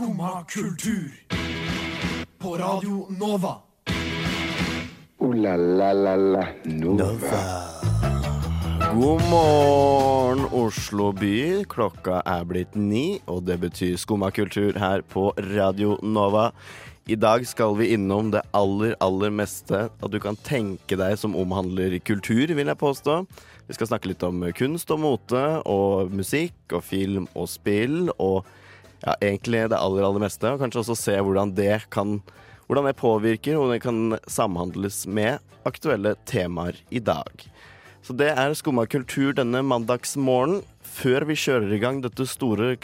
Skumma kultur. På Radio Nova. O-la-la-la-la Nova. God morgen, Oslo by. Klokka er blitt ni, og det betyr skumma kultur her på Radio Nova. I dag skal vi innom det aller, aller meste at du kan tenke deg som omhandler kultur, vil jeg påstå. Vi skal snakke litt om kunst og mote, og musikk og film og spill, og ja, egentlig det aller, aller meste. Og kanskje også se hvordan det kan hvordan det påvirker, og det kan samhandles med aktuelle temaer i dag. Så det er Skumma kultur denne mandagsmorgen. Før vi kjører i gang dette store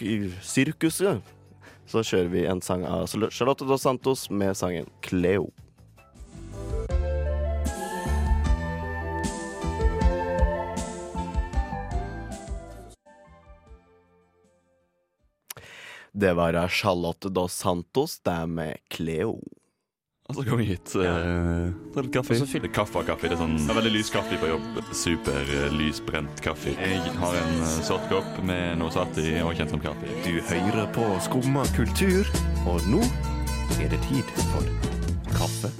sirkuset, så kjører vi en sang av Charlotte Dos Santos med sangen Cleo. Det var av Charlotte Dos Santos, det er med Cleo. Og så kom jeg hit. Uh, litt kaffe. Og så fyller kaffe av kaffe. Det er sånn, det er veldig lys kaffe på jobb. Super uh, lysbrent kaffe. Jeg har en uh, sort kopp med noe satt i og kjent som kaffe. Du hører på Skumma kultur, og nå er det tid for kaffe.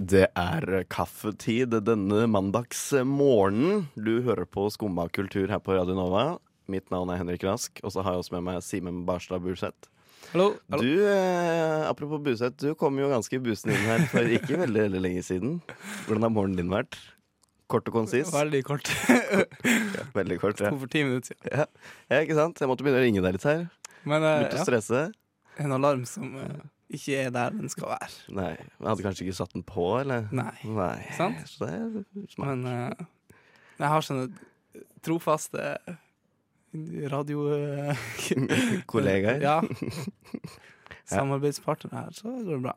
Det er kaffetid denne mandagsmorgenen. Du hører på Skumma kultur her på Radio Nova. Mitt navn er Henrik Rask, og så har jeg også med meg Simen Barstad Burseth. Hallo. hallo. Du, eh, apropos Buseth, du kom jo ganske busende inn her for ikke veldig, veldig lenge siden. Hvordan har morgenen din vært? Kort og konsis? Veldig kort. Ja, veldig kort, ja. To for ti minutter siden. ja. Ja, ikke sant? Jeg måtte begynne å ringe deg litt her. Men eh, Begynte å stresse. en alarm som eh, ikke er der den skal være. Nei, jeg hadde kanskje ikke satt den på, eller? Nei. Nei. Sant? Så det er smart. Men eh, jeg har sånne trofaste radio... eh, Kollegaer. Ja. Samarbeidspartnere her, så går det bra.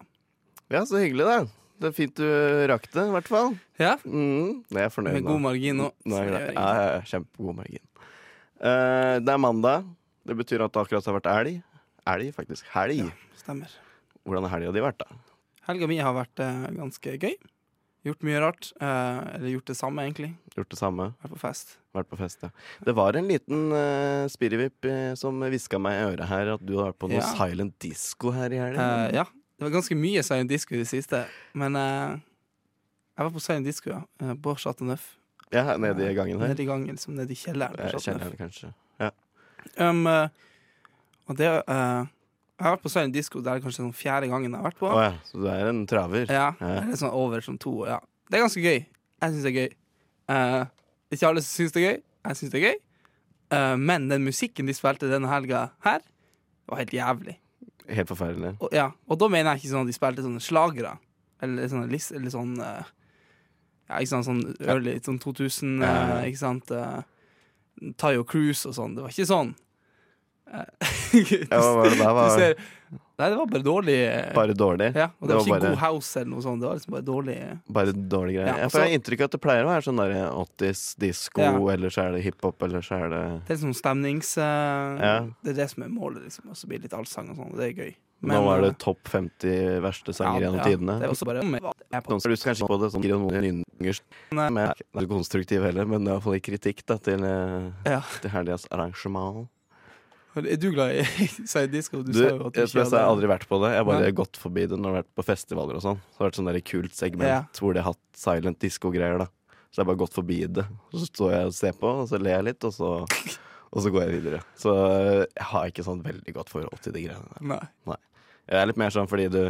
Ja, så hyggelig, da. Det er fint du rakk det, i hvert fall. Ja, Mm, jeg er fornøyd med god margin nå. Nå er jeg ja, ja, kjempegod margin. Uh, det er mandag. Det betyr at det akkurat har vært elg. Elg, faktisk. Helg. Ja. Stemmer. Hvordan har helga di vært, da? Helga mi har vært uh, ganske gøy. Gjort mye rart. eh, eller gjort det samme, egentlig. Gjort det samme? Vært på fest. Vært på fest, ja. Det var en liten uh, spirrevipp eh, som hviska meg i øret her at du har vært på noe Ja. silent disco her i helga. Eh, ja. Det var ganske mye silent disco i det siste, men eh, jeg var på silent disco, ja. Bård på Chateau Neuf. ja, nede i gangen her. Nede i gangen, liksom nede i kjelleren. Neuf. det kanskje. Ja. Um, eh, og det eh, Jeg har vært på silent disco, det er kanskje sånn fjerde gangen jeg har vært på. Oh, ja, så du er en traver? Ja, Ja. Eller sånn over sånn to. Ja. Det er ganske gøy. Jeg syns det er gøy. Uh, ikke alle som syns det er gøy. Jeg syns det er gøy. Uh, men den musikken de spilte denne helga her, var helt jævlig. Helt forferdelig. Og, ja, og da mener jeg ikke sånn at de spilte sånne slagere. Eller sånn, lis- eller sånn uh, Ja, ikke sant, sånn early, sånn 2000, Ja. eh, ikke sant Tayo Cruise og sånn. Det var ikke sånn. Eh, Ja, hva var det du Var ser, nei, det var bare dårlig. eh, bare dårlig? ja, og det, det var, var ikke bare- god house eller noe sånt. Det var liksom bare dårlig. Bare dårlig greier. Ja, Ja, for jeg har inntrykk av at det pleier å være sånn der 80s disco, Ja. eller så er det hiphop, eller så er det Det er sånn stemnings... Uh, Ja. Det er det som er målet, liksom. Og så blir det litt allsang og sånn. Det er gøy. Nå var det eh, topp 50 verste sanger gjennom ja, tidene. Det er også bare. Noen skal kanskje på det sånn noen nynger Men jeg er ikke konstruktiv heller, men det er iallfall kritikk da, til, eh, til helgas arrangement. Er du glad i Side Disco? Du, Du, sa jo at du jeg, ikke jeg har aldri vært på det. Jeg har bare Nei. gått forbi det når jeg har vært på festivaler og sånn. Så har det vært sånn kult segment Ja. hvor de har hatt silent disco-greier. da Så jeg har bare gått forbi det. Så står jeg og ser på, og så ler jeg litt, og så, og så går jeg videre. Så eh, jeg har ikke sånn veldig godt forhold til de greiene der. Nei. Jeg er litt mer sånn fordi du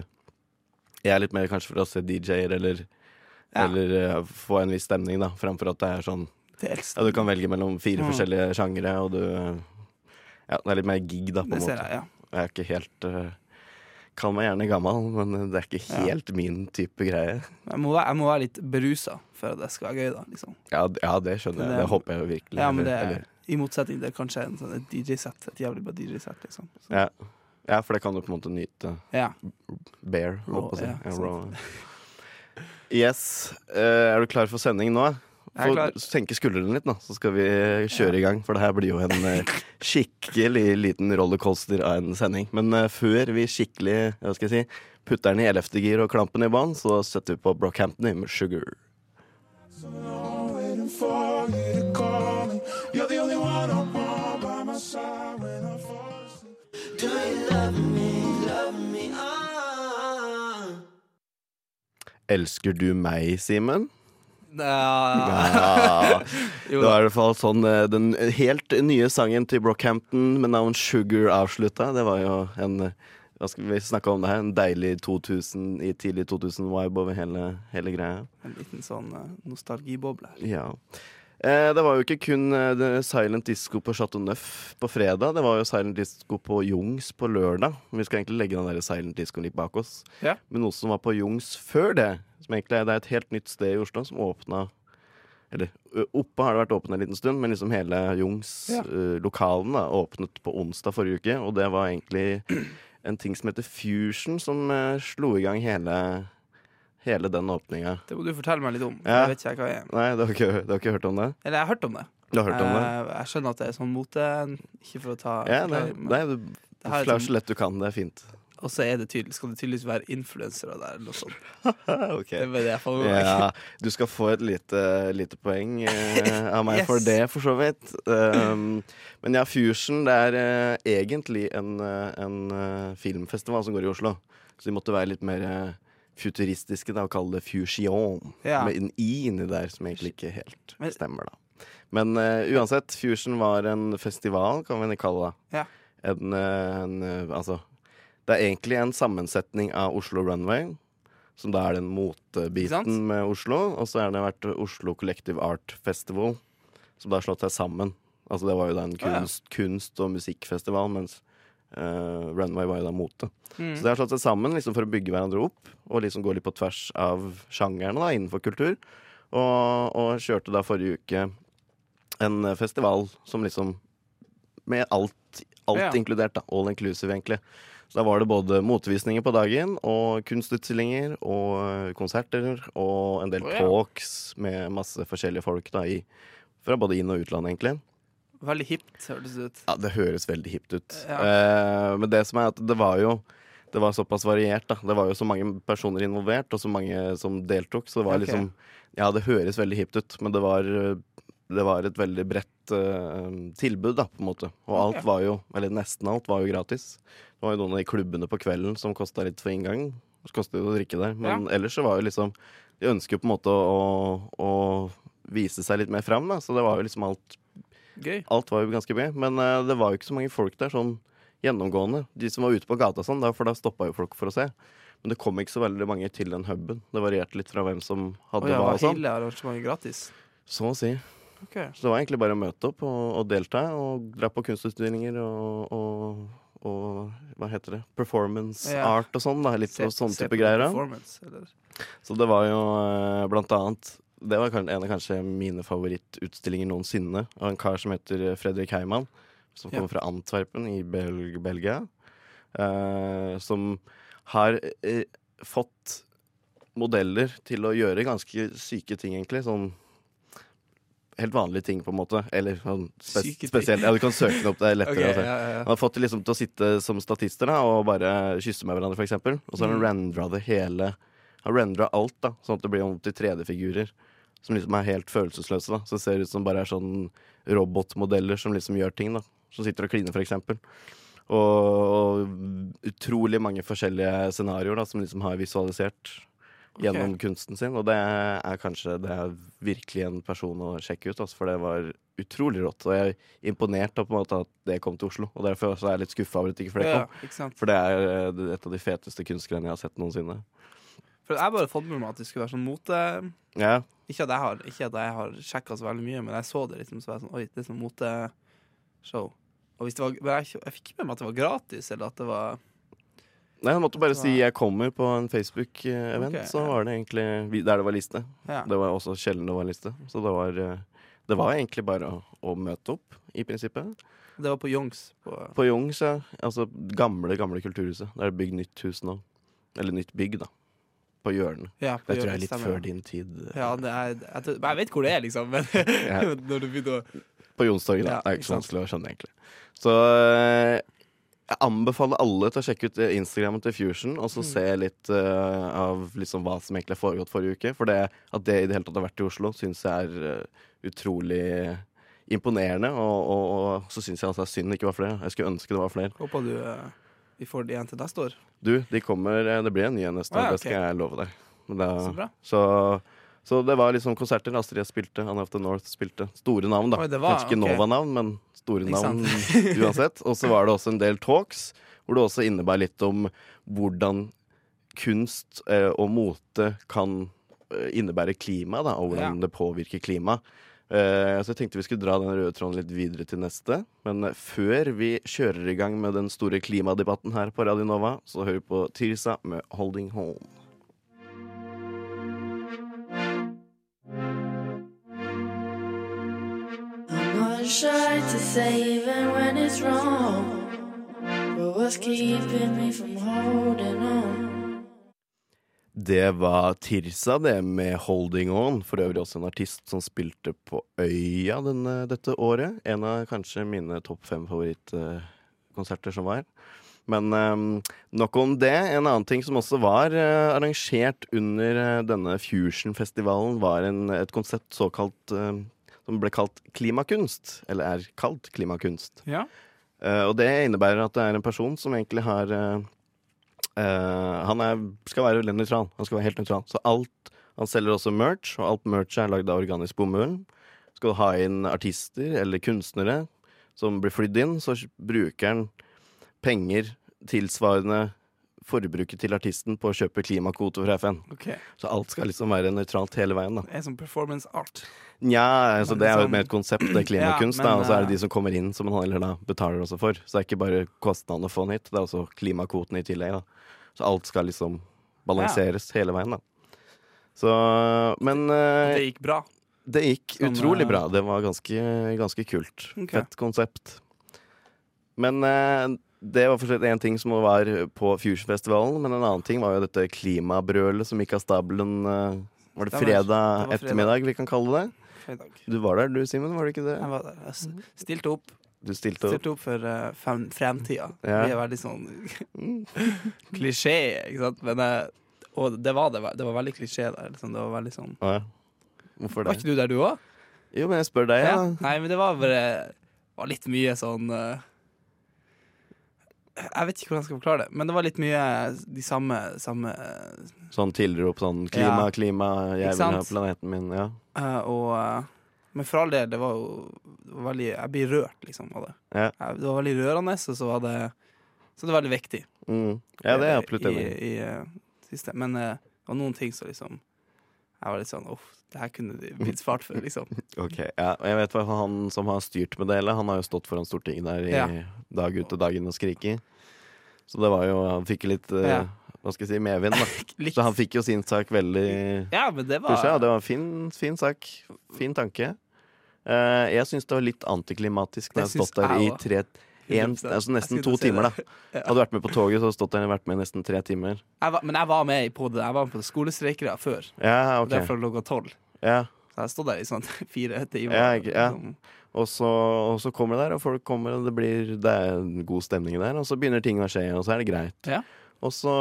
Jeg er litt mer kanskje for å se DJ-er eller Ja. Eller uh, få en viss stemning, da, framfor at det er sånn Ja, du kan velge mellom fire Mm. forskjellige sjangere, og du Ja, det er litt mer gig, da, på en Det måte. jeg, ja. Jeg er ikke helt uh, Kall meg gjerne gammel, men det er ikke Ja. helt min type greie. Jeg må, jeg må være litt berusa for at det skal være gøy, da. Liksom. Ja, ja det skjønner jeg. Det- Det håper jeg virkelig. Ja, men det er i motsetning til kanskje en sånn et DJ-sett. Et jævlig bra DJ-sett, liksom. Så, ja. ja, for det kan du på en måte nyte. ja. Bear, holdt på å si. ja, Ja. Yes. Uh, er du klar for sending nå? Få senke skuldrene litt, nå, så skal vi kjøre i gang. For det her blir jo en eh, skikkelig liten rollercoaster av en sending. Men eh, før vi skikkelig hva skal jeg si, putter den i ellevte gir og klampen i bånn, så setter vi på Brockhampton med Sugar. Love Elsker du meg, Simen? Ja. Det var i hvert fall sånn eh, den helt nye sangen til Brockhampton med navn Sugar avslutta. Det var jo en Hva skal vi snakke om det her? En deilig 2000 i tidlig 2000-vibe over hele, hele greia. En liten sånn eh, nostalgiboble. Ja. Eh, det var jo ikke kun eh, Silent Disco på Chateau Neuf på fredag. Det var jo Silent Disco på Jungs på lørdag. Vi skal egentlig legge den der Silent Discoen litt bak oss. Ja. Men noe som var på Jungs før det, som egentlig er, det er et helt nytt sted i Oslo, som åpna Eller oppe har det vært åpnet en liten stund, men liksom hele Jungs Ja. uh, åpnet på onsdag forrige uke. Og det var egentlig en ting som heter Fusion, som uh, slo i gang hele, hele den åpninga. Det må du fortelle meg litt om. Ja. Jeg vet ikke jeg hva jeg er. Nei, du har, ikke, du har ikke hørt om det? Eller jeg har hørt om det. Du har hørt om det? Eh, Jeg skjønner at det er sånn mote. Ikke for å ta Ja, nei, nei du sånn- så lett du kan. Det er fint. Og så er det tydelig, skal det tydeligvis være influensere der, eller noe sånt. okay. Det var det jeg får med. Ja, du skal få et lite, lite poeng eh, av meg Yes. for det, for så vidt. Um, men ja, Fusion det er eh, egentlig en, eh, en uh, filmfestival som går i Oslo. Så de måtte være litt mer eh, futuristiske da, og kalle det fusion. Ja. Med en i inni der, som egentlig ikke helt stemmer, da. Men uh, uansett, Fusion var en festival, kan vi kalle det. Ja. En, eh, en eh, Altså Det er egentlig en sammensetning av Oslo Runway, som da er den motebiten med Oslo. Og så har det vært Oslo Collective Art Festival, som da har slått seg sammen. Altså Det var jo da en ja. kunst, kunst- og musikkfestival, mens eh, Runway var jo da mote. Mm. Så det har slått seg sammen liksom for å bygge hverandre opp, og liksom gå litt på tvers av sjangerne da, innenfor kultur. Og, og kjørte da forrige uke en eh, festival som liksom Med alt, alt Ja. inkludert, da. All inclusive, egentlig. Så da var det både motevisninger på dagen, og kunstutstillinger, og eh, konserter, og en del oh, ja. talks med masse forskjellige folk da i fra både inn- og utland, egentlig. Veldig hipt, hørtes det ut. Ja, det høres veldig hipt ut. Ja. Eh, men det som er at det var jo Det var såpass variert, da. Det var jo så mange personer involvert, og så mange som deltok, så det var okay. liksom Ja, det høres veldig hipt ut, men det var det var et veldig bredt uh, tilbud, da, på en måte. Og alt okay. var jo, eller nesten alt, var jo gratis. Det var jo noen av de klubbene på kvelden som kosta litt for inngang. Det koster jo å drikke der. Men ellers så var jo liksom De ønsker jo på en måte å, å vise seg litt mer fram, da. Så det var jo liksom alt Gøy. Alt var jo ganske mye, men uh, det var jo ikke så mange folk der sånn gjennomgående. De som var ute på gata sånn, for da stoppa jo folk for å se. Men det kom ikke så veldig mange til den huben. Det varierte litt fra hvem som hadde ja, hva var og sånn. hele arrangementet gratis? Så å si. Okay. Så det var egentlig bare å møte opp og, og delta, og dra på kunstutstillinger og, og, og hva heter det? Performance Ja. art og sånn. Litt Se- sånn type greier. Så det var jo eh, blant annet Det var en av kanskje mine favorittutstillinger noensinne. Av en kar som heter Fredrik Heimann. Som Ja. kommer fra Antwerpen i Bel Belgia. eh, som har eh, fått modeller til å gjøre ganske syke ting, egentlig. Sånn helt vanlige ting, på en måte. Eller sånn spe spesielt. Ja, du kan søke den opp, det er lettere. Okay, ja, ja, ja. Han har fått det liksom til å sitte som statister da, og bare kysse med hverandre, f.eks. Og så har han Mm. rendra det hele. Han rendra alt, da, sånn at det blir om til 3D-figurer. Som liksom er helt følelsesløse. da Som ser ut som bare er sånn robotmodeller som liksom gjør ting. da Som sitter og kliner, f.eks. Og, og utrolig mange forskjellige scenarioer da som liksom har visualisert gjennom kunsten sin. Og det er kanskje det er virkelig en person å sjekke ut, altså, for det var utrolig rått. Og jeg er imponert av på en måte at det kom til Oslo. Og derfor er jeg litt skuffa over at ikke flere Ja, kom. ikke? For det er eh, et av de feteste kunstgrenene jeg har sett noensinne. For jeg bare fått med meg at det skulle være sånn mote Ja, Ikke at jeg har, ikke at jeg har sjekka så veldig mye, men jeg så det liksom så var jeg sånn Oi, det er sånn moteshow. Og hvis det var, men jeg, jeg fikk ikke med meg at det var gratis, eller at det var Nei, Jeg måtte bare var... si jeg kommer på en Facebook-event, Okay, så ja. var det egentlig der det var liste. Ja. Det var også sjelden det var liste. Så det var, eh, det var egentlig bare å, å møte opp, i prinsippet. Det var på Youngs. På, På Jungs, ja. Altså gamle, gamle kulturhuset. Der er det bygd nytt hus nå. Eller nytt bygg, da. På hjørnet. ja, på Det tror jeg er litt stemmer. før din tid. Ja, det er, jeg, tror- jeg vet hvor det er, liksom, men Ja. når du begynner å På Jonstorget, da. Ja, det er ikke så vanskelig å skjønne, egentlig. Så eh, jeg anbefaler alle til å sjekke ut eh, Instagrammen til Fusion, og så Mm. se litt uh, av liksom hva som egentlig har foregått forrige uke. For det, at det i det hele tatt har vært i Oslo, syns jeg er uh, utrolig imponerende. Og, og, og så syns jeg altså det er synd det ikke var flere. Jeg skulle ønske det var flere. Håper du vi får de igjen til neste år. Du, de kommer eh, Det blir en ny en neste år, år, ja, det skal jeg love deg. Da- Så bra. Så, så det var liksom konserter. Astrid S spilte, Anne of the North spilte. Store navn, da. Oi, var- Kanskje ikke. Nova-navn, men store navn uansett. Og så var det også en del talks, hvor det også innebar litt om hvordan kunst eh, og mote kan eh, innebære klima, da, og hvordan Ja. det påvirker klima. Eh, så jeg tenkte vi skulle dra den røde tråden litt videre til neste. Men eh, før vi kjører i gang med den store klimadebatten her på Radio Nova, så hører vi på Tirsa med 'Holding Home'. Shy to say even when it's wrong. But what's keeping me from holding on? Det var Tirsa, det, med 'Holding On'. For øvrig også en artist som spilte på Øya denne, dette året. En av kanskje mine topp fem favorittkonserter som var. Men um, nok om det. En annen ting som også var uh, arrangert under eh, denne Fusion-festivalen, var en, et konsept såkalt uh, som ble kalt klimakunst. Eller er kalt klimakunst. Ja. Uh, og det innebærer at det er en person som egentlig har eh, Han er, skal være veldig nøytral. Han skal være helt nøytral. Så alt Han selger også merch, og alt merch er lagd av organisk bomull. Skal du ha inn artister eller kunstnere som blir flydd inn, så bruker han penger tilsvarende forbruket til artisten på å kjøpe klimakvoter fra FN. Okay. Så alt skal liksom være nøytralt hele veien. da Det er som performance art. Nja, altså det er jo sånn- mer et konsept, det er klimakunst. Ja, men, da, og så er det eh, de som kommer inn, som man heller da betaler også for. Så det er ikke bare kostnadene å få den hit, det er også klimakvoten i tillegg. da Så alt skal liksom balanseres hele veien, da. Så Men uh, Det gikk bra. det gikk som, utrolig eh, bra. Det var ganske, ganske kult. Okay. Fett konsept. Men eh, det var fortsatt én ting som var på Fusion-festivalen, men en annen ting var jo dette klimabrølet som gikk av stabelen eh, Var det Stemmer. fredag Det var ettermiddag vi kan kalle det? Fredag. Du var der du, Simen, var du ikke det? Jeg var der. Jeg stilte opp, Du stilte opp. stilte opp for uh, fem, fremtida. Ja. Vi er veldig sånn klisjé, ikke sant? Men, eh, og det var det. Det var veldig klisjé der. Liksom. Det var veldig sånn ja. Hvorfor Var ikke du der, du òg? Jo, men jeg spør deg, ja. Nei, men det var bare var litt mye sånn eh, Jeg vet ikke hvordan jeg skal forklare det, men det var litt mye de samme, samme Sånn tilrop sånn klima, Ja. klima, jeg vil ha planeten min. Ja. Uh, Og uh, Men for all del, det var jo veldig Jeg blir rørt, liksom, av det. Ja. Det var veldig rørende, og så var det Så det var veldig viktig. Mm. ja, det er absolutt I, enig i. i, eh, siste. Men eh, det var noen ting som liksom Jeg var litt sånn Uff, det her kunne de blitt svart for, liksom. Ok, ja. Og jeg vet hva han som har styrt med det hele, han har jo stått foran Stortinget der i Ja. dag ut og dag inn og skrike. Så det var jo Han fikk litt eh, Ja. Hva skal jeg si medvind, da. Så han fikk jo sin sak veldig Ja, men det var pusha. Det var en fin, fin sak. Fin tanke. Uh, jeg syns det var litt antiklimatisk når jeg har stått der i tre en, altså nesten to timer, da. Hadde du vært med på toget, så hadde du stått der og vært med nesten tre timer. jeg var, Men jeg var med på det. Jeg var med på skolestreikere før. Ja, Det Derfra ok. fra klokka tolv. Ja. Så jeg stod der i sånn fire timer. Ja, ja. liksom. Og så, og så kommer det der, og folk kommer, og det, blir, det er en god stemning der. Og så begynner ting å skje, og så er det greit. Ja. Og så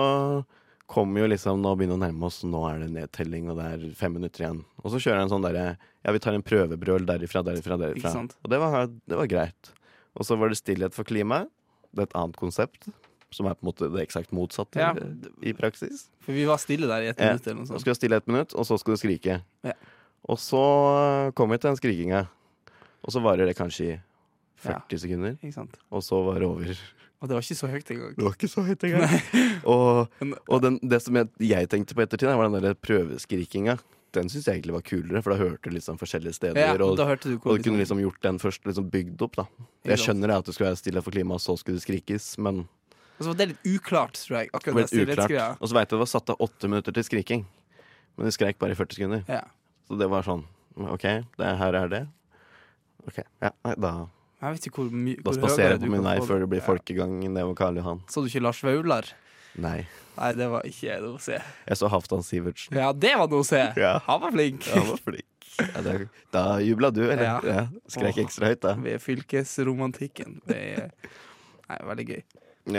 kommer jo liksom Nå begynner å nærme oss, nå er det nedtelling, og det er fem minutter igjen. Og så kjører jeg en sånn derre Ja, vi tar en prøvebrøl derifra, derifra, derifra. Og det var, det var greit. Og så var det stillhet for klimaet. Det er et annet konsept, som er på en måte det eksakt motsatte Ja. i, praksis. For vi var stille der i et Ja. minutt eller noe Så sånt. skal du stille et minutt, og så skal du skrike. Ja. Og så kom vi til den skrikinga. Og så varer det kanskje i 40 sekunder, Ikke sant? og så var det over. Og det var ikke så høyt engang. Det var ikke så høyt engang. og og den, det som jeg, jeg tenkte på ettertid, var den der prøveskrikinga. Den syns jeg egentlig var kulere, for da hørte du liksom forskjellige steder. Ja, og, da hørte du og du kunne liksom gjort den først liksom bygd opp, da. Jeg skjønner at du skulle være stille for klimaet, og så skulle det skrikes, men Og så var det litt uklart, tror jeg. Akkurat det uklart. Og så veit jeg det var satt av åtte minutter til skriking, men de skreik bare i 40 sekunder. Ja. Så det var sånn OK, det, her er det. Ok, ja, nei, Da, Jeg vet ikke hvor mye da spaserer jeg på min vei før det blir folkegang nedover Karl Johan. Så du ikke Lars Vaular? Nei. Nei, det var ikke noe å se. Jeg så Halvdan Sivertsen. Ja, det var noe å se! Ja. Han var flink. Han var flink. Ja, da, da jubla du, eller? Ja. Ja. Skrek Åh. ekstra høyt, da. Ved fylkesromantikken. Det er nei, veldig gøy.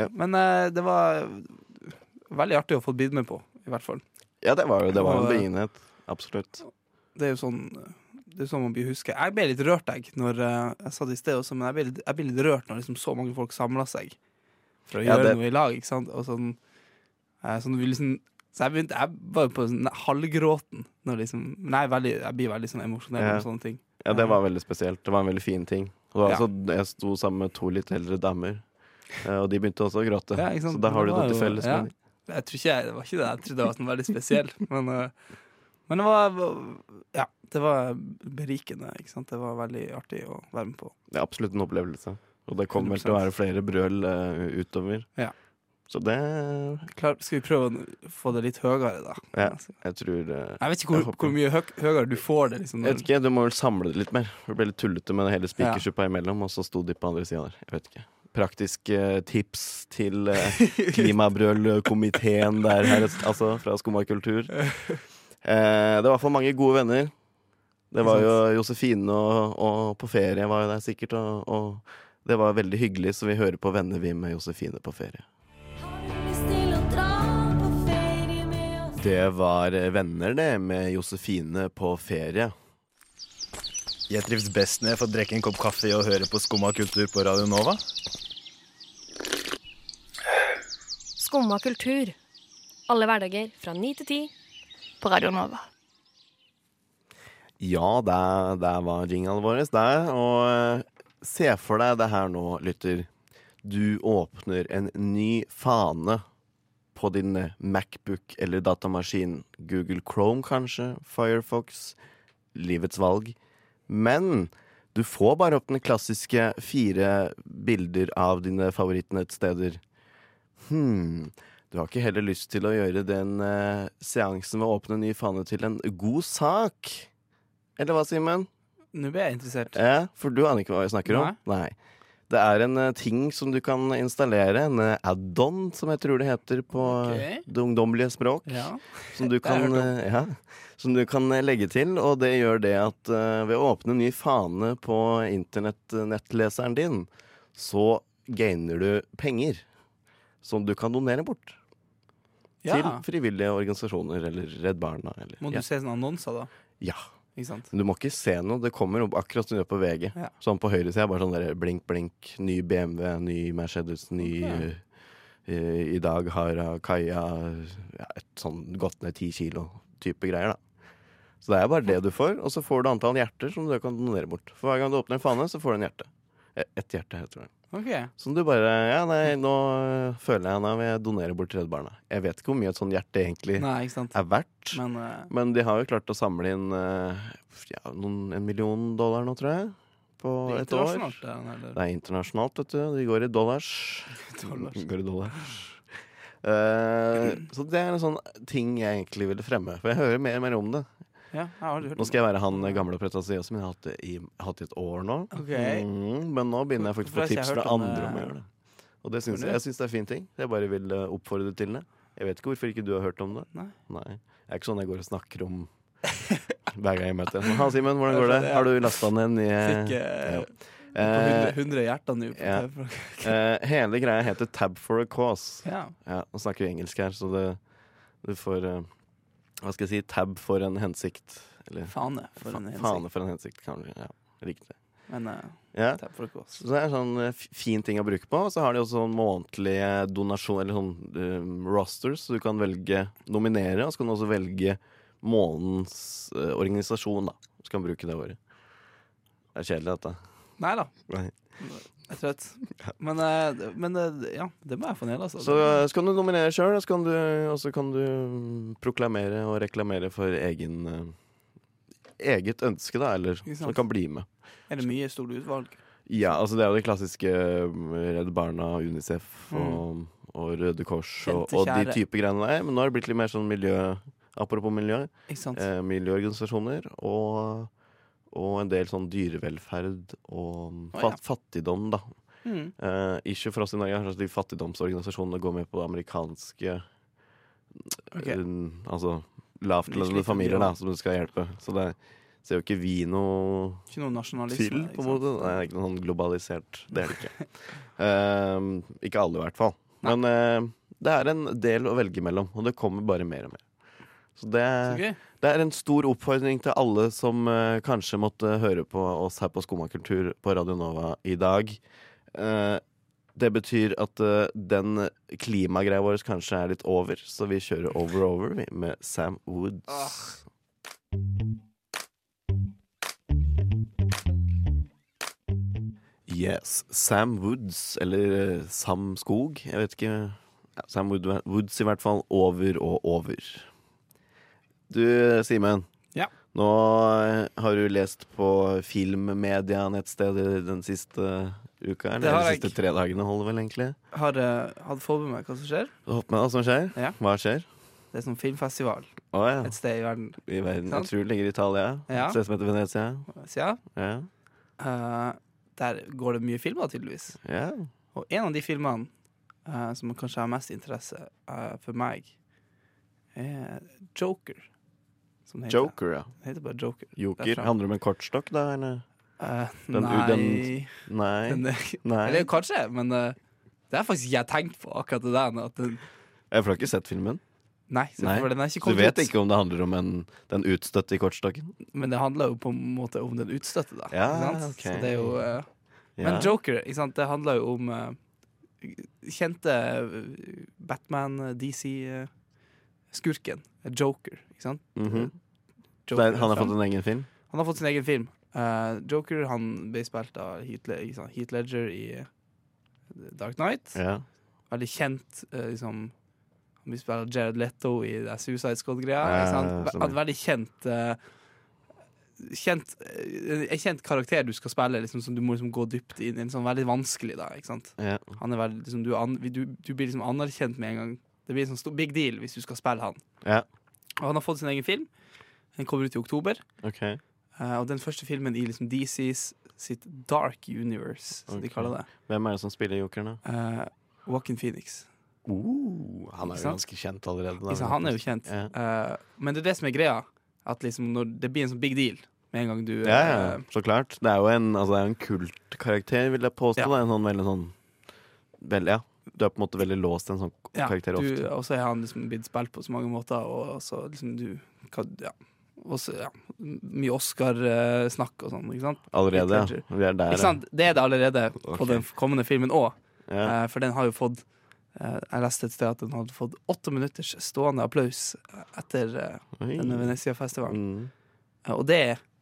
Ja, Men uh, det var veldig artig å få blitt med på, i hvert fall. ja det var jo det var en Og, eh, begivenhet. Absolutt. Det er jo sånn det er sånn man blir huska. Jeg ble litt rørt, jeg, når eh, jeg sa det i sted også, men jeg ble, litt- jeg ble litt rørt når liksom så mange folk samla seg for å Ja, gjøre det- noe i lag. Ikke sant? Og sånn, eh, sånn liksom, så jeg begynte Jeg var på sånn halvgråten. Når liksom, er veldig, jeg blir veldig sånn emosjonell Ja. om sånne ting. Ja, det var veldig spesielt. Det var en veldig fin ting. Og Ja. altså, jeg sto sammen med to litt eldre damer, eh, og de begynte også å gråte. Ja? Så da har du noe til felles ja. Jeg tror ikke jeg, det var ikke det. Jeg trodde det var sånn veldig spesielt. Men, eh, men det var Ja, det var berikende. Ikke sant? Det var veldig artig å være med på. Det er absolutt en opplevelse. Og det kommer vel til å være flere brøl uh, utover. Ja. Så det Klar, skal vi prøve å få det litt høyere, da? Ja, jeg tror uh, Jeg vet ikke hvor, hvor mye høy, høyere du får det. Liksom, Jeg vet ikke, Du må vel samle det litt mer. Det ble litt tullete med det hele Ja. imellom, og så sto de på andre sida der. Jeg vet ikke. Praktiske tips til eh, klimabrølkomiteen der her, altså fra Skumma kultur. Eh, det var fall mange gode venner. Det var jo Josefine og, og på ferie var jo der sikkert, og, og det var veldig hyggelig, så vi hører på Venner vi med Josefine på ferie. Det var Venner, det, med Josefine på ferie. Jeg trives best når jeg får drikke en kopp kaffe og høre på Skumma kultur på Radio Nova. Skumma kultur. Alle hverdager fra ni til ti på Radio Nova. Ja, det, det var jinglen vår det. Og eh, se for deg det her nå, lytter. Du åpner en ny fane på din eh, Macbook eller datamaskin. Google Chrome kanskje, Firefox, livets valg. Men du får bare opp den klassiske fire bilder av dine favorittnettsteder. Hm, du har ikke heller lyst til å gjøre den eh, seansen med å åpne ny fane til en god sak? Eller hva, Simen? Nå ble jeg interessert. Ja, for du aner ikke hva jeg snakker om? Nei. Det er en uh, ting som du kan installere, en uh, add-on, som jeg tror det heter på okay. Det ungdommelige språk. Ja. Som du kan, ja, som du kan legge til, og det gjør det at ved å åpne ny fane på internettnettleseren din, så gainer du penger som du kan donere bort. Ja. Til frivillige organisasjoner eller Redd Barna. Eller, Må du ja. se sånne annonser, da? ja. Ikke sant? Men Du må ikke se noe. Det kommer opp akkurat som det gjør på VG. Ja. Sånn på høyresida, bare sånn der blink, blink. Ny BMW, ny Mercedes, ny okay. uh, I dag har Kaja ja, et sånn gått ned ti kilo type greier, da. Så det er bare det du får, og så får du antall hjerter som du kan donere bort. For hver gang du åpner en fane, så får du en hjerte. Eh, Ett hjerte, heter det. Ok. Som du bare Ja, nei, nå øh, føler jeg vil jeg donere bort til Redd Barna. Jeg vet ikke hvor mye et sånt hjerte egentlig Nei, er verdt. Men uh... Men de har jo klart å samle inn uh, ja, noen, en million dollar nå, tror jeg. På et år. det? Det er internasjonalt, vet du. De går i dollars. Dollars. Går i dollars. Uh, så det er en sånn ting jeg egentlig ville fremme. For jeg hører mer og mer om det. Ja, jeg Nå skal jeg være han gamle pretensiøse, men jeg har hatt det i, hatt et år nå. Okay. Mm, men nå begynner jeg faktisk å få tips jeg fra andre om å gjøre det. Og det syns jeg, jeg syns det er fin ting. Jeg bare vil eh, oppfordre til det. Jeg vet ikke hvorfor ikke du har hørt om det. Nei. Det er ikke sånn jeg går og snakker om hver gang jeg møter en. Ha, Simen, hvordan går det? Har du lasta ned en ny Fikk eh, ja. på 100, Eh, 100 hjerter nå. på ja. Eh, hele greia heter Tab for a cause. Ja. Ja, nå snakker vi engelsk her, så det, du får eh, Hva skal jeg si? Tab for en hensikt. Eller Fane for en fa- hensikt. Fane for en hensikt, kanskje. Ja, riktig. Men uh, Ja. tab for oss. Så det er sånn eh, fin ting å bruke på. Og så har de også sånn månedlige donasjon, eller sånn um, rosters, så du kan velge nominere, og så kan du også velge månedens uh, organisasjon, da. Så kan du bruke det året. Det er kjedelig, dette. Nei da, Nei. Jeg er trøtt. Men, eh, men eh, ja, det må jeg få ned, altså. Så, eh, så kan du nominere sjøl, og så kan du, kan du mm, proklamere og reklamere for egen eh, eget ønske, da, eller som så kan bli med. Er det mye stort utvalg? Ja, altså det er jo det klassiske mm, Redd Barna, Unicef og, og Røde Kors og, og de type greiene der. Men nå har det blitt litt mer sånn miljø Apropos miljø. Eh, miljøorganisasjoner og, og en del sånn dyrevelferd og oh, ja. fattigdom, da. Mm. Uh, ikke for oss i Norge kanskje de fattigdomsorganisasjonene går med på det amerikanske okay. eh, Altså De lavtlønnede familier, da, som du skal hjelpe. Så det ser jo ikke vi noe Ikke noe nasjonalisme. til, på en måte. Det er ikke noe sånn globalisert. Det er det ikke. uh, ikke alle, i hvert fall. Men uh, det er en del å velge mellom, og det kommer bare mer og mer. Så det, det er en stor oppfordring til alle som eh, kanskje måtte høre på oss her på Skomakultur på Radio Nova i dag. Eh, Det betyr at eh, den klimagreia vår kanskje er litt over, så vi kjører Over Over vi, med Sam Woods. Yes. Sam Woods, eller eh, Sam Skog, jeg vet ikke. Ja, Sam Wood, Woods i hvert fall. Over og over. Du, Simen. Ja. Nå eh, har du lest på filmmedia-nettstedet den siste uka? Eller Det har de siste tre dagene, holder vel egentlig? Har uh, hatt med meg hva som skjer. Du har fått med hva som skjer? Ja. Hva skjer? Det er sånn filmfestival oh, ja. et sted i verden. I verden. Jeg tror det ligger i Italia. Ja. Et sted som heter Venezia. Ja, Ja. eh, der går det mye filmer, tydeligvis. ja. Og en av de filmene uh, som kanskje har mest interesse for meg, er Joker. Heter. Joker, ja. Det heter bare Joker. Joker. Handler det om en kortstokk, da? Eller? Uh, Den- nei den- Nei. den, Nei. Eller kanskje, men uh, det er faktisk jeg tenkt på, akkurat det der. At den, Jeg har ikke sett filmen. nei, Nei. du vet ut. ikke om det handler om en, den utstøtte i kortstokken? Men det handler jo på en måte om den utstøtte, da. Ja, ikke sant? ok. Så det er jo uh, Ja. Men Joker, det handler jo om kjente eh, Batman-DC-skurken. Joker, ikke sant? Mhm. Joker det er- han har fått en egen film? Han har fått sin egen film. Uh, Joker han ble spilt av ikke Ledger i eh, Dark Knight. Ja. Veldig kjent uh, liksom Han blir spilt av Jared Leto i det Suicide Squad-greia. Ja. Ve- veldig kjent uh, Kjent, En kjent karakter du skal spille, liksom, som du må liksom gå dypt inn i. En sånn veldig vanskelig, da. Ikke sant? ja. Han er veldig, liksom, du, an, du, du blir liksom anerkjent med en gang. Det blir en sånn stor, big deal hvis du skal spille han. Ja. Og han har fått sin egen film. Den kommer ut i oktober. OK. Uh, og den første filmen i liksom DCs sitt Dark Universe, som de kaller det. Hvem er det som spiller jokeren, da? Uh, Walking Phoenix. Uh, han er jo ganske kjent allerede. da. Han er jo kjent. Yeah. Uh, men det er det som er greia. At liksom når det blir en sånn big deal med en gang du Ja, ja, eh, så klart. Det er jo en, altså, det er en kultkarakter, vil jeg påstå. Ja. da. En sånn veldig sånn vel, Ja, du er på en måte veldig låst til en sånn ja, karakter du, ofte. Og så er han liksom blitt spilt på så mange måter, og så liksom du hva, ja. Også, ja. Mye Oscar-snakk og sånn, ikke sant? Allerede, ja. Vi er der. Ikke sant? Det er det allerede på den kommende filmen òg. Ja. Eh, for den har jo fått eh, Jeg leste et sted at den hadde fått åtte minutters stående applaus etter eh, denne Venezia-festivalen. Mm. Og det må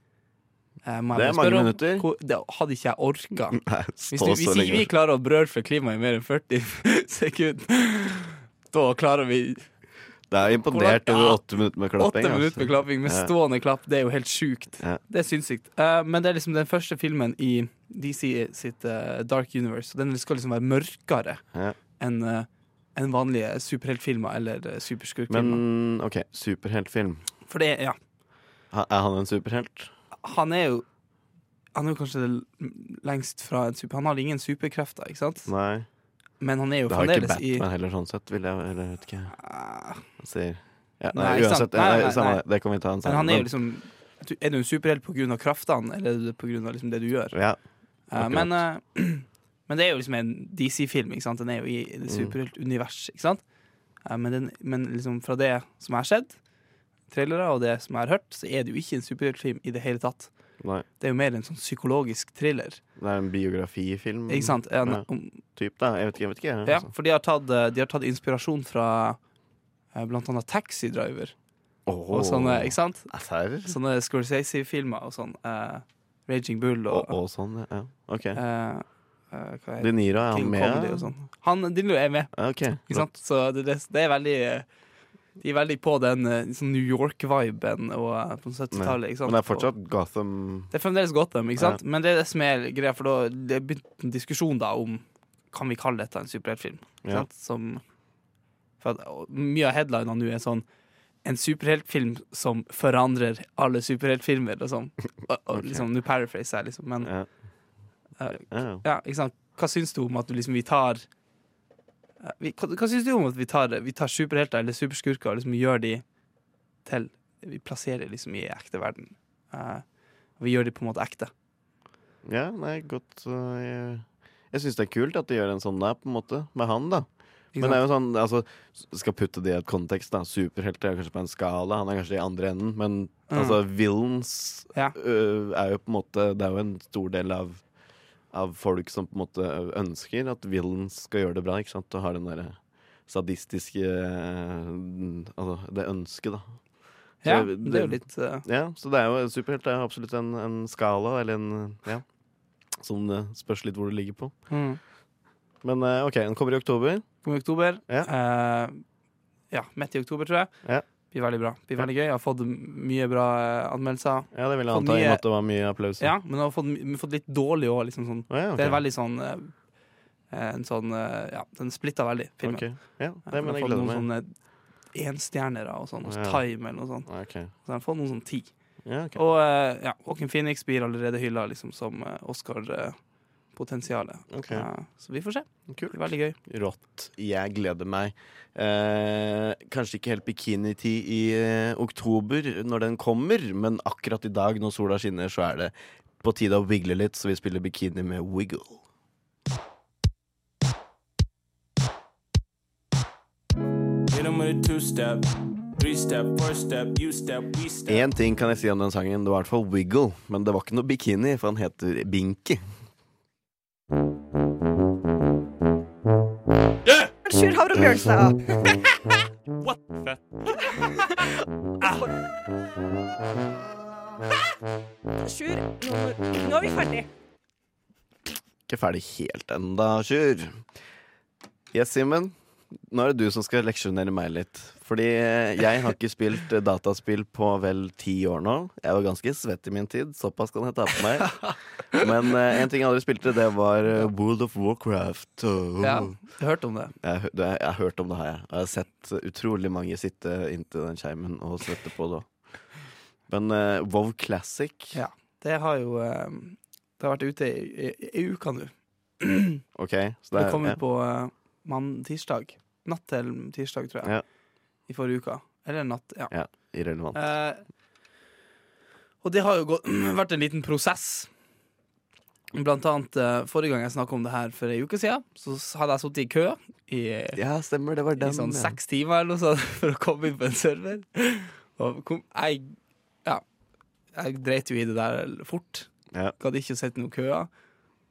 Det er mange minutter. om. det hadde ikke jeg orka. Hvis, du, hvis ikke vi klarer å brøle for klimaet i mer enn 40 sekunder, da klarer vi Det er imponert over åtte minutter med klapping. åtte minutter med altså. klapping med stående klapp. Det er jo helt sjukt. Det er sinnssykt. Eh, men det er liksom den første filmen i DC sitt eh, Dark Universe. Og den skal liksom være mørkere enn eh, enn vanlige superheltfilmer eller superskurkfilmer. Men OK, superheltfilm. For det, ja Er han en superhelt? Han er jo Han er jo kanskje lengst fra en super... Han har ingen superkrefter, ikke sant? Nei. Men han er jo Det har ikke fremdeles i Batman heller, sånn sett. Vil jeg, eller vet ikke. Ah, Jeg Sier. Ja, nei, Nei, uansett. Nei, Nei, nei, det. Kan vi ta en Men han er jo liksom Er du en superhelt pga. kraftene, eller er det pga. Liksom det du gjør? Ja. Eh, men, uh, men det er jo liksom en DC-film. ikke sant? Den er jo i Mm. det superheltunivers. ikke sant? Eh, men, den, men liksom fra det som har skjedd, trailere, og det som jeg har hørt, så er det jo ikke en superheltfilm i det hele tatt. Nei. Det er jo mer en sånn psykologisk thriller. Det er en biografifilm. Ikke sant? En. Ja. om, Typ, da. Jeg vet ikke. Jeg vet ikke ja, altså. for de har tatt, eh, de har tatt inspirasjon fra eh, blant annet Taxi Driver. Åh. Og sånne, ikke sant? Serr? Sånne Scorsese-filmer og sånn. Uh, Raging Bull Og, og, og sånn, ja. OK. Uh, hva er De Niro, er han King med? Sånn. Han Dinlo er med, Okay. Så det, det, er veldig De er veldig på den sånn New York-viben eh, på 70-tallet. ikke sant? Men det er fortsatt Gotham Det er fremdeles Gotham, ikke sant? Men det er det som er greia, for da det er begynt en diskusjon da om Kan vi kalle dette en superheltfilm? Ja. Som at, Mye av headlinene nå er sånn en superheltfilm som forandrer alle superheltfilmer. Sånn. Og, og, okay. liksom, Nå paraphraser jeg, liksom, men Ja. Uh, Ja. ja, ikke sant? Hva syns du om at du liksom, vi tar vi, hva, hva syns du om at vi tar, vi tar superhelter eller superskurker og liksom gjør de til Vi plasserer liksom i ekte verden. Uh, vi gjør de på en måte ekte. ja, nei, godt uh, Jeg, jeg syns det er kult at de gjør en sånn der, på en måte, med han, da. Men det er jo sånn, altså Skal putte det i et kontekst, da. Superhelter er kanskje på en skala, han er kanskje i andre enden, men Mm. altså villains Ja. øh, er jo på en måte Det er jo en stor del av av folk som på en måte ønsker at Villen skal gjøre det bra. ikke sant? Og har den derre sadistiske eh, Altså det ønsket, da. Så Ja, det er jo litt uh... Ja, så det er jo superhelt. Det er absolutt en, en skala, eller en Ja. Som det spørs litt hvor det ligger på. mm. Men eh, OK, den kommer i oktober. Kommer i oktober. Ja. Uh, ja, midt i oktober, tror jeg. Ja. Blir veldig bra. Blir veldig gøy. Jeg har fått mye bra eh, anmeldelser. Ja, det vil jeg Fått anta i og mye- med at det var mye applaus. Ja, men jeg har fått, fått litt dårlig òg, liksom sånn. oh, ja, okay. Det er veldig sånn eh, En sånn eh, Ja, den splitta veldig, filmen. Ok. Ja, det, men jeg gleder meg. sånne enstjernere og sånn, og Ja. Time eller noe sånt. Ok. Så jeg har fått noen sånn ti. Ja, ok. Og eh, ja, Joaquin Phoenix blir allerede hylla liksom, som uh, Oscar-potensialet. Så vi får se. Kult. Det veldig gøy. Rått. Jeg gleder meg. Eh, kanskje ikke helt bikinitid i eh, oktober når den kommer, men akkurat i dag når sola skinner, så er det på tide å wigle litt, så vi spiller bikini med Wiggle. Én ting kan jeg si om den sangen, det var i hvert fall Wiggle, men det var ikke noe bikini, for han heter Binky. Sjur Havre Bjørnstad. What? Fett. Sjur, nå, nå er vi ferdig. Ikke ferdig helt enda, Sjur. Yes, Simen. Nå er det du som skal leksjonere meg litt. Fordi eh, jeg har ikke spilt eh, dataspill på vel ti år nå. Jeg var ganske svett i min tid, såpass kan jeg ta på meg. Men uh, en ting jeg aldri spilte, det var World of Warcraft. Oh. Ja, du hørte om det? Jeg, har hø- jeg har hørt om det, har jeg. Og jeg har sett utrolig mange sitte inntil den skjermen og svette på det. Men uh, WoW Classic Ja. Det har jo eh, Det har vært ute i, i, i uka nå. OK, så Det det kom ja. ut på uh, mann tirsdag. Natt til tirsdag, tror jeg. Ja. I forrige uke. Eller natt, ja. ja, irrelevant. Eh, og det har jo gått, vært en liten prosess. Blant annet eh, forrige gang jeg snakka om det her for ei uke siden, så hadde jeg sittet i kø i, Ja, stemmer, det var den. i sånn ja. seks timer eller noe sånt for å komme inn på en server. Og kom, jeg Ja. Jeg dreit jo i det der fort. Ja. Gadd ikke å sitte noen køer.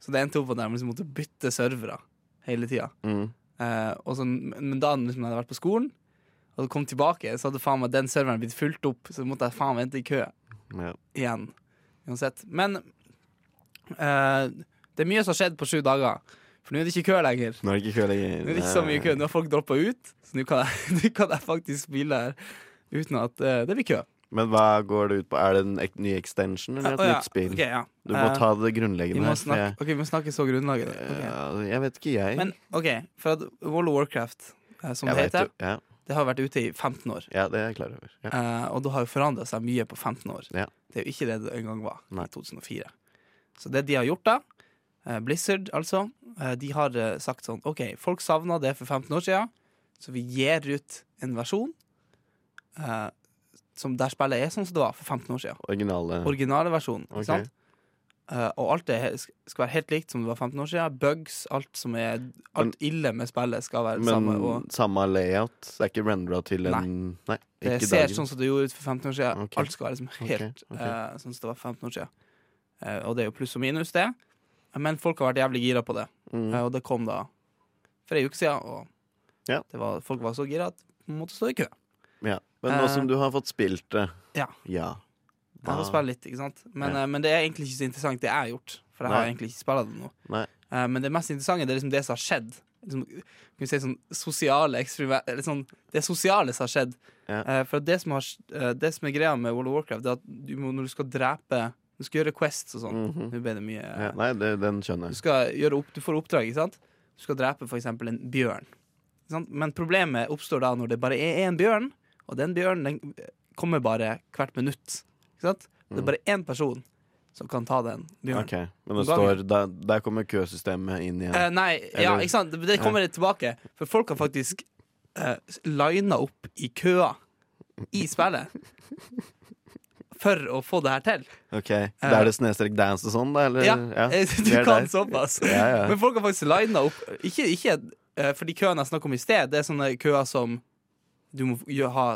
Så det endte opp at jeg liksom måtte bytte servere hele tida. Mm. Eh, men da liksom, jeg hadde vært på skolen og kom tilbake, så hadde faen meg den serveren blitt fulgt opp. Så måtte jeg faen vente i kø Ja. igjen. Uansett. Men uh, det er mye som har skjedd på sju dager. For nå er det ikke kø lenger. Nå er det ikke kø lenger. Nå er det ikke så mye kø. Nå har folk droppa ut, så nå kan, jeg, kan jeg faktisk spille her uten at uh, det blir kø. Men hva går det ut på? Er det en ek ny extension eller et Å, ja. nytt spill? Ok, ja. Du må uh, ta det Vi grunnleggende må snakke, jeg- ok, vi må snakke så grunnlaget. Okay. Jeg vet ikke, jeg. Men OK, for at World of Warcraft, som jeg det heter, ja. Det har vært ute i 15 år. ja, det er jeg klar over. Ja. Eh, og det har jo forandra seg mye på 15 år. Ja. Det er jo ikke det det en gang var Nei. i 2004. Så det de har gjort da, eh, Blizzard altså, eh, de har eh, sagt sånn OK, folk savna det for 15 år siden, så vi gir ut en versjon eh, som der spillet er sånn som det var for 15 år siden. Originale Originale versjonen. Ok. Eh, og alt det skal være helt likt som det var 15 år siden. Bugs, alt som er Alt ille med spillet skal være det Men samme. Og samme layout? Det er ikke rendra til en Nei. det ikke ser dagen. sånn som det gjorde ut for 15 år siden. Okay. Alt skal være liksom helt okay, okay. Uh, sånn som det var 15 år siden. Uh, og det er jo pluss og minus, det. Men folk har vært jævlig gira på det. Mm. Uh, og det kom da for ei uke siden, og Ja. det var, folk var så gira at man måtte stå i kø. Ja. Men nå Eh, som du har fått spilt det Ja. ja. Jeg har spilt litt, ikke sant? Men, Ja. eh, men det er egentlig ikke så interessant, det jeg har gjort. For jeg har egentlig ikke spilt det nå. Nei. Eh, men det mest interessante det er liksom det som har skjedd. Liksom, kan vi si sånn sosiale sånn, Det sosiale som har skjedd. Ja. Eh, for det som, har, det som er greia med World of Warcraft, Det er at du må, når du skal drepe Du skal gjøre quests og sånn. Nå ble det mye ja. Nei, det, den skjønner du, jeg. skal gjøre opp, du får oppdrag, ikke sant? Du skal drepe for eksempel en bjørn. Men problemet oppstår da når det bare er én bjørn, og den bjørnen den kommer bare hvert minutt. Det er Mm. bare én person som kan ta den bjørnen. Ok, Men det står Der, der kommer køsystemet inn igjen. Eh, nei, ja, ikke sant? Det kommer litt tilbake. For folk har faktisk uh, lina opp i køer i spillet for å få det her til. Ok, Da er det snestrek dance og sånn, da? Eller? Ja, ja. du kan der. såpass. Ja. Men folk har faktisk lina opp Ikke, ikke eh, for de køene jeg snakket om i sted, det er sånne køer som du må ha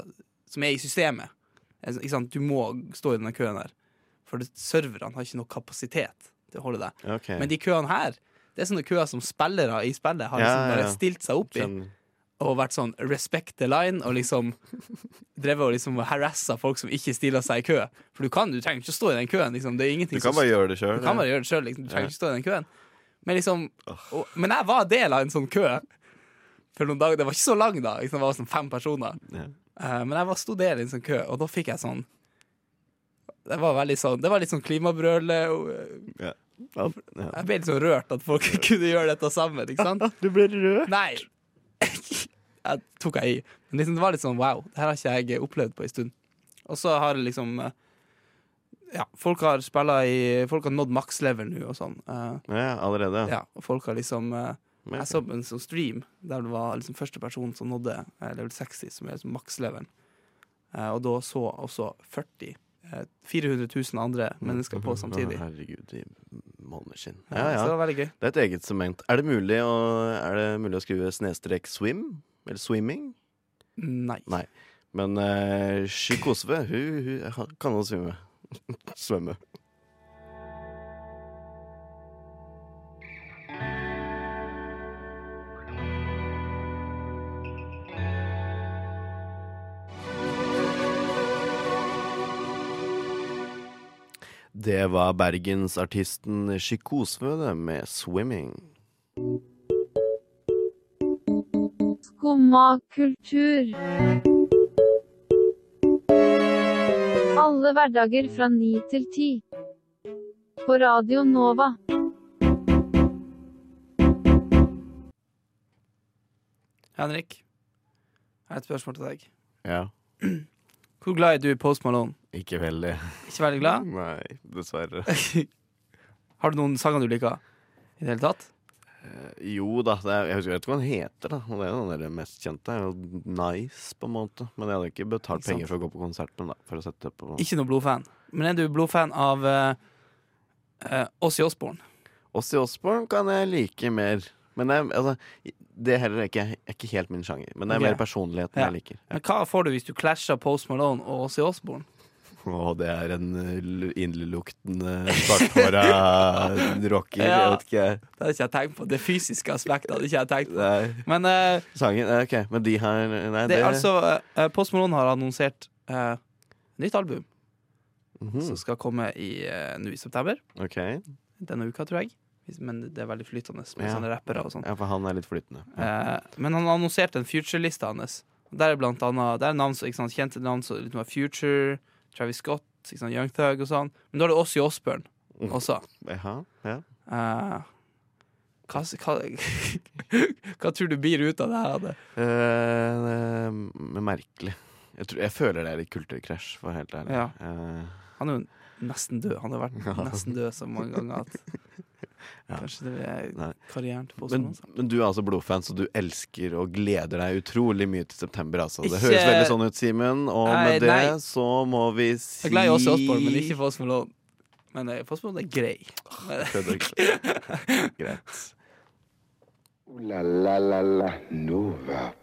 Som er i systemet. Sant? Du må stå i denne køen her. For det- serverne har ikke nok kapasitet til å holde deg. Okay. Men de køene her, det er sånne køer som spillere i spillet har Ja, liksom bare ja. stilt seg opp i. Og vært sånn respect the line, og liksom drevet og liksom harassa folk som ikke stiller seg i kø. For du kan, du trenger ikke å stå i den køen. Liksom. Det er ingenting Du kan som- bare gjøre det selv, Du kan bare gjøre det selv, liksom. Du trenger Ja. ikke stå i den køen. Men liksom og, Men jeg var del av en sånn kø for noen dager. Det var ikke så lang, da. Liksom, det var sånn fem personer. Eh, men jeg var sto der i en sånn kø, og da fikk jeg sånn Det var veldig sånn Det var litt sånn klimabrøle. Og, Ja. Ja. Ja. jeg ble litt sånn rørt at folk kunne gjøre dette sammen, ikke sant? Du ble rørt? Nei. jeg tok jeg i. Men liksom, det var litt sånn wow, det her har ikke jeg opplevd på en stund. Og så har liksom eh, Ja, folk har spilla i Folk har nådd makslevel nå og sånn. Eh, Ja, allerede. ja, og folk har liksom eh, Men- Jeg så på en sånn stream der det var liksom første person som nådde eh, level 60, som er liksom makslevelen. Eh, og da så også 40 eh, 400 000 andre mennesker på samtidig. Å, Herregud, i måneskinn. Ja, Ja, ja. Så det var veldig gøy. Det er et eget segment. Er det mulig å, det mulig å skrive snestrek swim? Eller swimming? Nei. Nei. Men uh, Sjikosve, hun, hun kan også svømme. Svømme. Det var bergensartisten Sjikosve det, med 'Swimming'. Skumma kultur. Alle hverdager fra ni til ti. På Radio Nova. Henrik, jeg har et spørsmål til deg. Ja. Hvor glad er du i Post Malone? Ikke veldig. Ikke veldig glad? Nei, dessverre. Har du noen sanger du liker i det hele tatt? Jo da, det er, jeg husker- jeg vet ikke hva den heter, da. Og det er jo den mest kjente. er jo Nice, på en måte. Men jeg hadde ikke betalt Ikke penger for å gå på konserten, med For å sette på Ikke noe blodfan. Men er du blodfan av uh, Ossie Osborn? Ossie Osborn kan jeg like mer. Men det er, altså, det er heller ikke, er ikke helt min sjanger. Men det er okay. mer personligheten Ja. jeg liker. Men hva får du hvis du clasher Post Malone og Ossie Osborn? Og det er en l- inderluktende svarthåra rocker. Ja. Jeg vet ikke. Det hadde ikke jeg tenkt på. Det fysiske aspektet hadde ikke jeg tenkt på. Nei. Men uh, Sangen eh, OK. Men de har Nei, det er altså uh, Post Malone har annonsert uh, nytt album Mhm. som skal komme i, uh, nå i september. Okay. Denne uka, tror jeg. Men det er veldig flytende med Ja. sånne rappere og sånn. Ja, for han er litt flytende. Eh, men han har annonsert en future-liste hans. Der er blant annet Der er navn som, sant, kjente navn som Future, Travis Scott, sant, Young Thug og sånn. Men da er det Ossie Osbourne også. Jaha, ja. Eh, hva, hva, hva tror du blir ut av det her? Det eh, men merkelig. Jeg, tror, jeg føler det er litt kulturkrasj, for helt ærlig. Ja. Uh. Han er jo nesten død. Han har vært nesten død så mange ganger at Ja. Kanskje det er karrieren til men, men du er altså blodfan, så du elsker og gleder deg utrolig mye til september. Altså. Det Ikke- høres veldig sånn ut, Simen. Og Nei, med det nei. så må vi si Jeg gleder meg også Åssi Osbourne, men ikke Post Malone. Men eh, Post Malone er grei. Greit. Ooh la la la la Nova.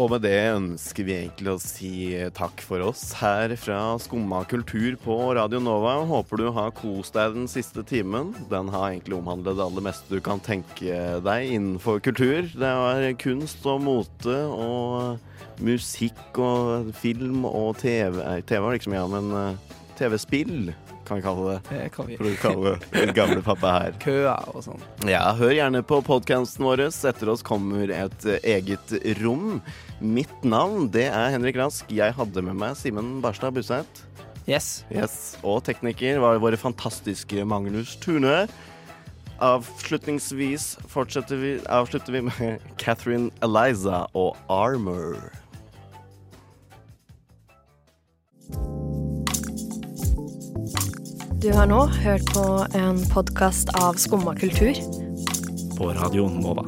Og med det ønsker vi egentlig å si takk for oss her fra Skumma kultur på Radio Nova. Håper du har kost deg den siste timen. Den har egentlig omhandlet det aller meste du kan tenke deg innenfor kultur. Det er kunst og mote og musikk og film og TV. Nei, TV var det ikke så mye av, men eh, TV-spill kan vi kalle det. Det kan vi. For å kalle den gamle pappa her. Køa og sånn. Ja, hør gjerne på podcasten vår. Etter oss kommer et eh, eget rom. Mitt navn det er Henrik Rask. Jeg hadde med meg Simen Barstad Buseth. Yes. Yes. Og tekniker var våre fantastiske Magnus Tune. Avslutningsvis fortsetter vi, avslutter vi med Catherine Eliza og Armor. Du har nå hørt på en podkast av Skumma kultur. På Radio Nova.